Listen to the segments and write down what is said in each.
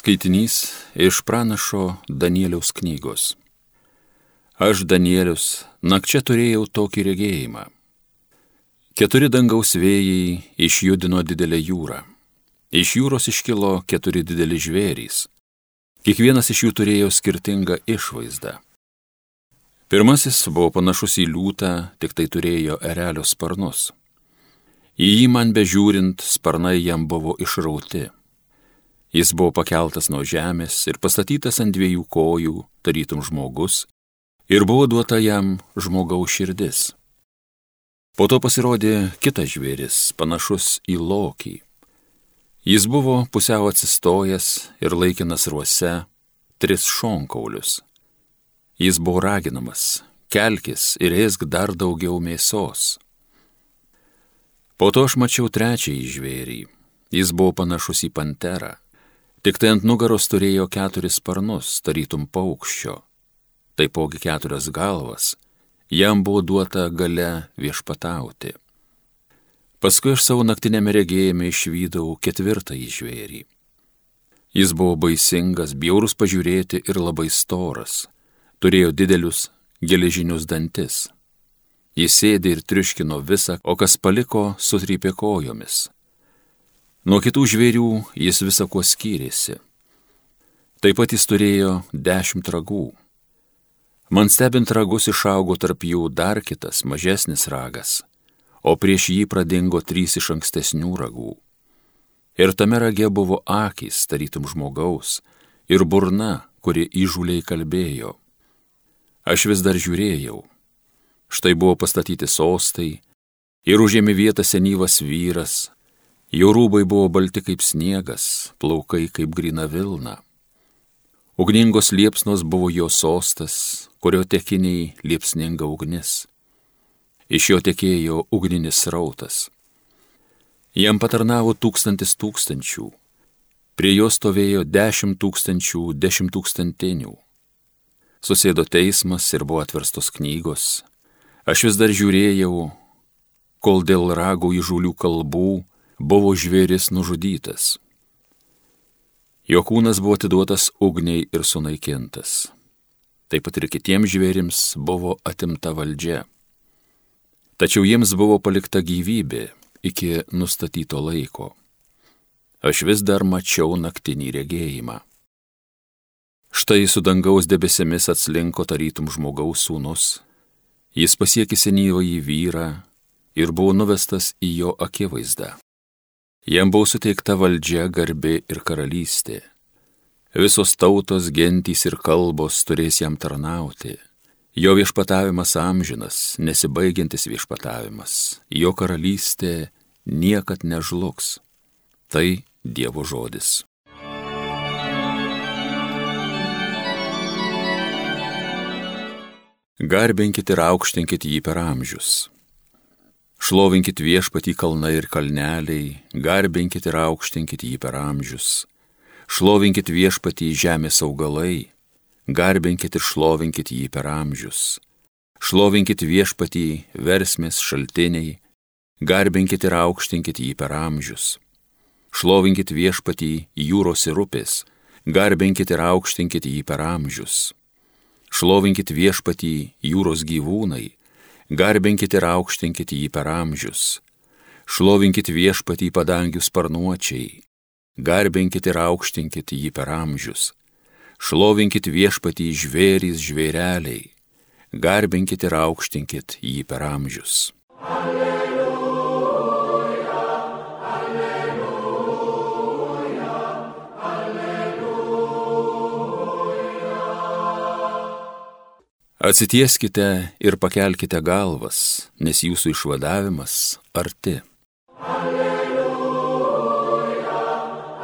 Skaitinys iš pranašo Danieliaus knygos. Aš, Danielius, nakčia turėjau tokį regėjimą. Keturi dangaus vėjai išjudino didelę jūrą. Iš jūros iškilo keturi dideli žvėrys. Kiekvienas iš jų turėjo skirtingą išvaizdą. Pirmasis buvo panašus į liūtą, tik tai turėjo erelio sparnus. Į jį man bežiūrint, sparnai jam buvo išrauti Jis buvo pakeltas nuo žemės ir pastatytas ant dviejų kojų, tarytum žmogus, ir buvo duota jam žmogaus širdis. Po to pasirodė kitas žvėris, panašus į lokį. Jis buvo pusiau atsistojęs ir laikinas ruose tris šonkaulius. Jis buvo raginamas, kelkis ir ėsk dar daugiau mėsos. Po to aš mačiau trečiąjį žvėrį. Jis buvo panašus į panterą. Tik tai ant nugaros turėjo keturis sparnus, tarytum paukščio, taipogi keturias galvas, jam buvo duota gale viešpatauti. Paskui aš savo naktinėme regėjime išvydau ketvirtąjį žvėrį. Jis buvo baisingas, bjaurus pažiūrėti ir labai storas, turėjo didelius geležinius dantis. Jis sėdė ir triuškino visą, o kas paliko, sutrypė kojomis Nuo kitų žvėrių jis visako skyrėsi. Taip pat jis turėjo dešimt ragų. Man stebint ragus išaugo tarp jų dar kitas, mažesnis ragas, o prieš jį pradingo trys iš ankstesnių ragų. Ir tame rage buvo akis, tarytum žmogaus, ir burna, kuri įžūliai kalbėjo. Aš vis dar žiūrėjau. Štai buvo pastatyti sostai ir užėmė vietą senyvas vyras, Jo rūbai buvo balti kaip sniegas, plaukai kaip grina Vilna. Ugningos liepsnos buvo jo sostas, kurio tekiniai liepsninga ugnis. Iš jo tekėjo ugninis rautas. Jam patarnavo tūkstantis tūkstančių, prie jo stovėjo dešimt tūkstančių dešimt tūkstantinių. Susėdo teismas ir buvo atverstos knygos. Aš vis dar žiūrėjau, kol dėl ragų įžūlių kalbų buvo žvėris nužudytas. Jo kūnas buvo atiduotas ugniai ir sunaikintas. Taip pat ir kitiems žvėrims buvo atimta valdžia. Tačiau jiems buvo palikta gyvybė iki nustatyto laiko. Aš vis dar mačiau naktinį regėjimą. Štai su dangaus debesimis atslinko tarytum žmogaus sūnus. Jis pasiekė senyvąjį vyrą ir buvo nuvestas į jo akivaizdą. Jam buvo suteikta valdžia, garbė ir karalystė. Visos tautos, gentys ir kalbos turės jam tarnauti. Jo viešpatavimas amžinas, nesibaigiantis viešpatavimas. Jo karalystė niekad nežlugs. Tai Dievo žodis. Garbinkit ir aukštinkit jį per amžius. Šlovinkit viešpatį kalnai ir kalneliai, garbinkit ir aukštinkit jį per amžius. Šlovinkit viešpatį žemės augalai, garbinkit ir šlovinkit jį per amžius. Šlovinkit viešpatį versmės šaltiniai, garbinkit ir aukštinkit jį per amžius. Šlovinkit viešpatį jūros ir upės, garbinkit ir aukštinkit jį per amžius. Šlovinkit viešpatį jūros gyvūnai, garbinkit ir aukštinkit jį per amžius, šlovinkit viešpatį padangių sparnuočiai, garbinkit ir aukštinkit jį per amžius, šlovinkit viešpatį žvėrys žvėreliai, garbinkit ir aukštinkit jį per amžius. Alleluja. Atsitieskite ir pakelkite galvas, nes jūsų išvadavimas arti. Alleluja,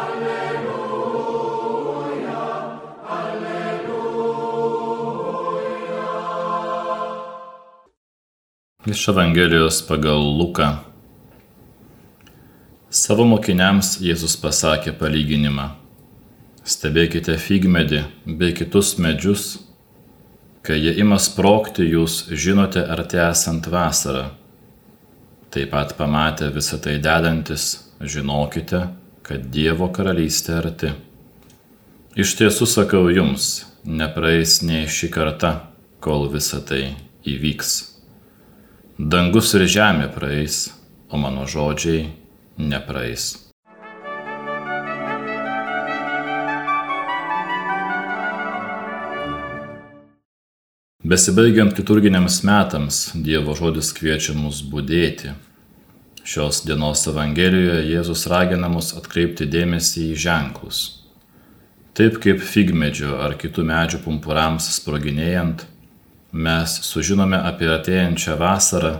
alleluja, alleluja. Iš Evangelijos pagal Luką. Savo mokiniams Jėzus pasakė palyginimą. Stebėkite figmedį bei kitus medžius Kai jie ima sprokti, jūs žinote arti esant vasarą. Taip pat pamatę visą tai dedantis, žinokite, kad Dievo karalystė arti. Iš tiesų sakau jums, nepraeis nei ši karta, kol visa tai įvyks. Dangus ir žemė praeis, o mano žodžiai nepraeis. Besibaigiant liturginiams metams, Dievo žodis kviečia mus būdėti. Šios dienos Evangelijoje Jėzus ragina mus atkreipti dėmesį į ženklus. Taip kaip figmedžio ar kitų medžių pumpurams sproginėjant, mes sužinome apie ateinančią vasarą,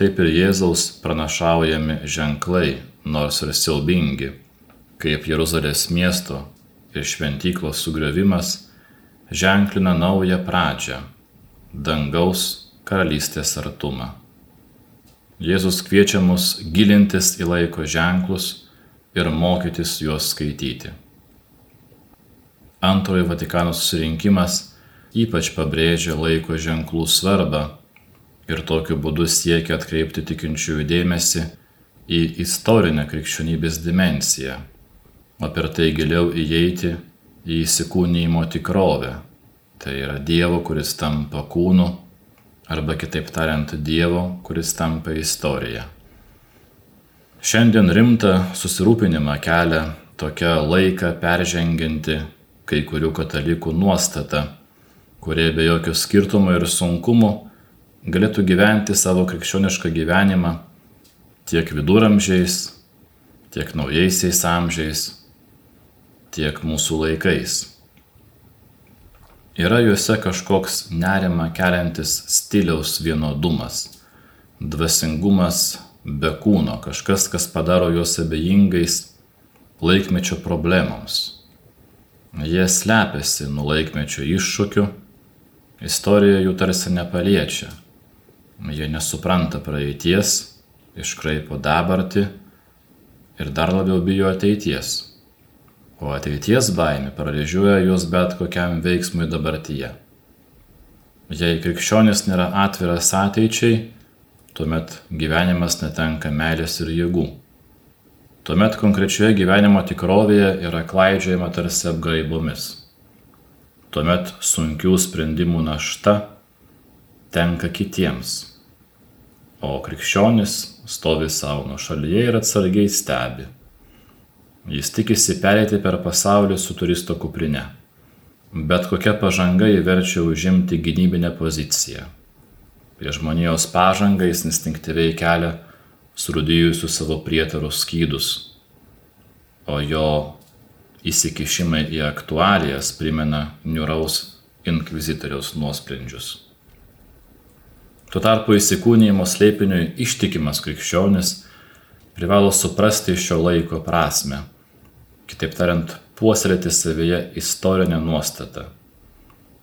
taip ir Jėzaus pranašaujami ženklai, nors ir siaubingi, kaip Jeruzalės miesto ir šventyklos sugriovimas ženklina naują pradžią - dangaus karalystės artumą. Jėzus kviečia mus gilintis į laiko ženklus ir mokytis juos skaityti. Antrojo Vatikano susirinkimas ypač pabrėžia laiko ženklų svarbą ir tokiu būdu siekia atkreipti tikinčiųjų dėmesį į istorinę krikščionybės dimensiją, o per tai giliau įeiti į įsikūnymo tikrovę. Tai yra Dievo, kuris tampa kūnu, arba kitaip tariant, Dievo, kuris tampa istorija. Šiandien rimtą susirūpinimą kelia tokia laiką peržengianti kai kurių katalikų nuostata, kurie be jokio skirtumo ir sunkumo galėtų gyventi savo krikščionišką gyvenimą tiek viduramžiais, tiek naujaisiais amžiais, tiek mūsų laikais. Yra juose kažkoks nerima keliantis stiliaus vienodumas, dvasingumas be kūno, kažkas, kas padaro juos abejingais laikmečio problemoms. Jie slepiasi nuo laikmečio iššūkių, istorija jų tarsi nepaliečia. Jie nesupranta praeities, iškraipo dabartį ir dar labiau bijo ateities o ateities baimė paralyžiuoja juos bet kokiam veiksmui dabartyje. Jei krikščionis nėra atviras ateičiai, tuomet gyvenimas netenka meilės ir jėgų. Tuomet konkrečioje gyvenimo tikrovėje yra klaidžiojama tarsi apgraibomis. Tuomet sunkių sprendimų našta tenka kitiems, o krikščionis stovi savo nuo šalyje ir atsargiai stebi Jis tikisi perėti per pasaulį su turisto kuprine. Bet kokia pažanga įverčia užimti gynybinę poziciją. Prie žmonijos pažangą jis instinktyviai kelia surūdyjusių savo prietarų skydus, o jo įsikišimai į aktualijas primena niuraus inkvizitoriaus nuosprendžius. Tuo tarpu įsikūnymo slėpiniui ištikimas krikščionis privalo suprasti šio laiko prasme. Kitaip tariant, puoselėti savyje istorinę nuostatą.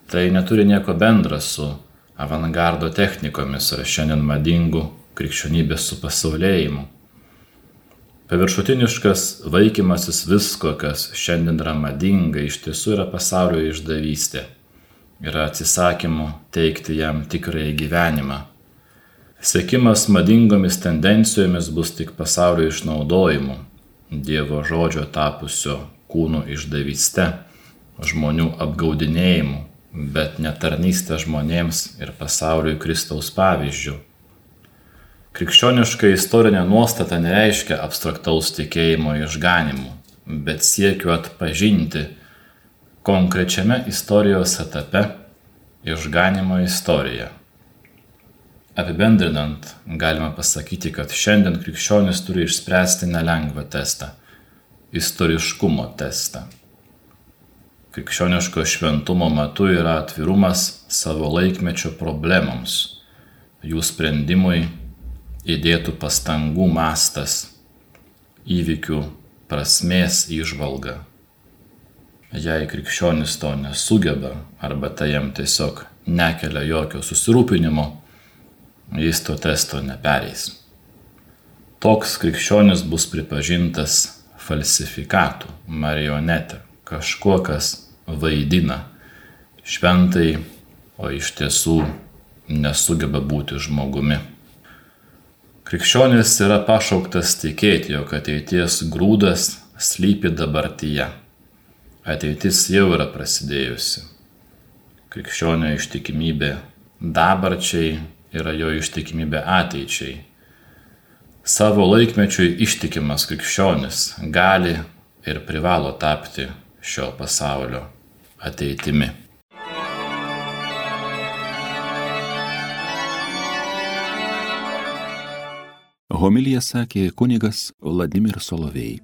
Tai neturi nieko bendra su avangardo technikomis ar šiandien madingu krikščionybės supasaulėjimu. Paviršutiniškas vaikimasis visko, kas šiandien yra madinga, iš tiesų yra pasaulio išdavystė. Yra atsisakymu teikti jam tikrąjį gyvenimą Sekimas madingomis tendencijomis bus tik pasaulio išnaudojimu, Dievo žodžio tapusio kūnų išdavyste, žmonių apgaudinėjimu, bet netarnystė žmonėms ir pasauliui Kristaus pavyzdžių. Krikščioniška istorinė nuostata nereiškia abstraktaus tikėjimo išganimu, bet siekiu atpažinti konkrečiame istorijos etape išganimo istoriją Apibendrinant, galima pasakyti, kad šiandien krikščionis turi išspręsti nelengvą testą - istoriškumo testą. Krikščioniško šventumo metu yra atvirumas savo laikmečio problemams, jų sprendimui įdėtų pastangų mastas, įvykių prasmės išvalga. Jei krikščionis to nesugeba arba tai jam tiesiog nekelia jokio susirūpinimo, jis to testo nepereis. Toks krikščionis bus pripažintas falsifikatų, marionetė, kažkuo, kas vaidina šventai, o iš tiesų nesugeba būti žmogumi. Krikščionis yra pašauktas tikėti, jog ateities grūdas slypi dabartyje. ateitis jau yra prasidėjusi. Krikščionio ištikimybė dabarčiai yra jo ištikimybė ateičiai. Savo laikmečiui ištikimas krikščionis gali ir privalo tapti šio pasaulio ateitimi. Homilija sakė kunigas Vladimir Solovėjai.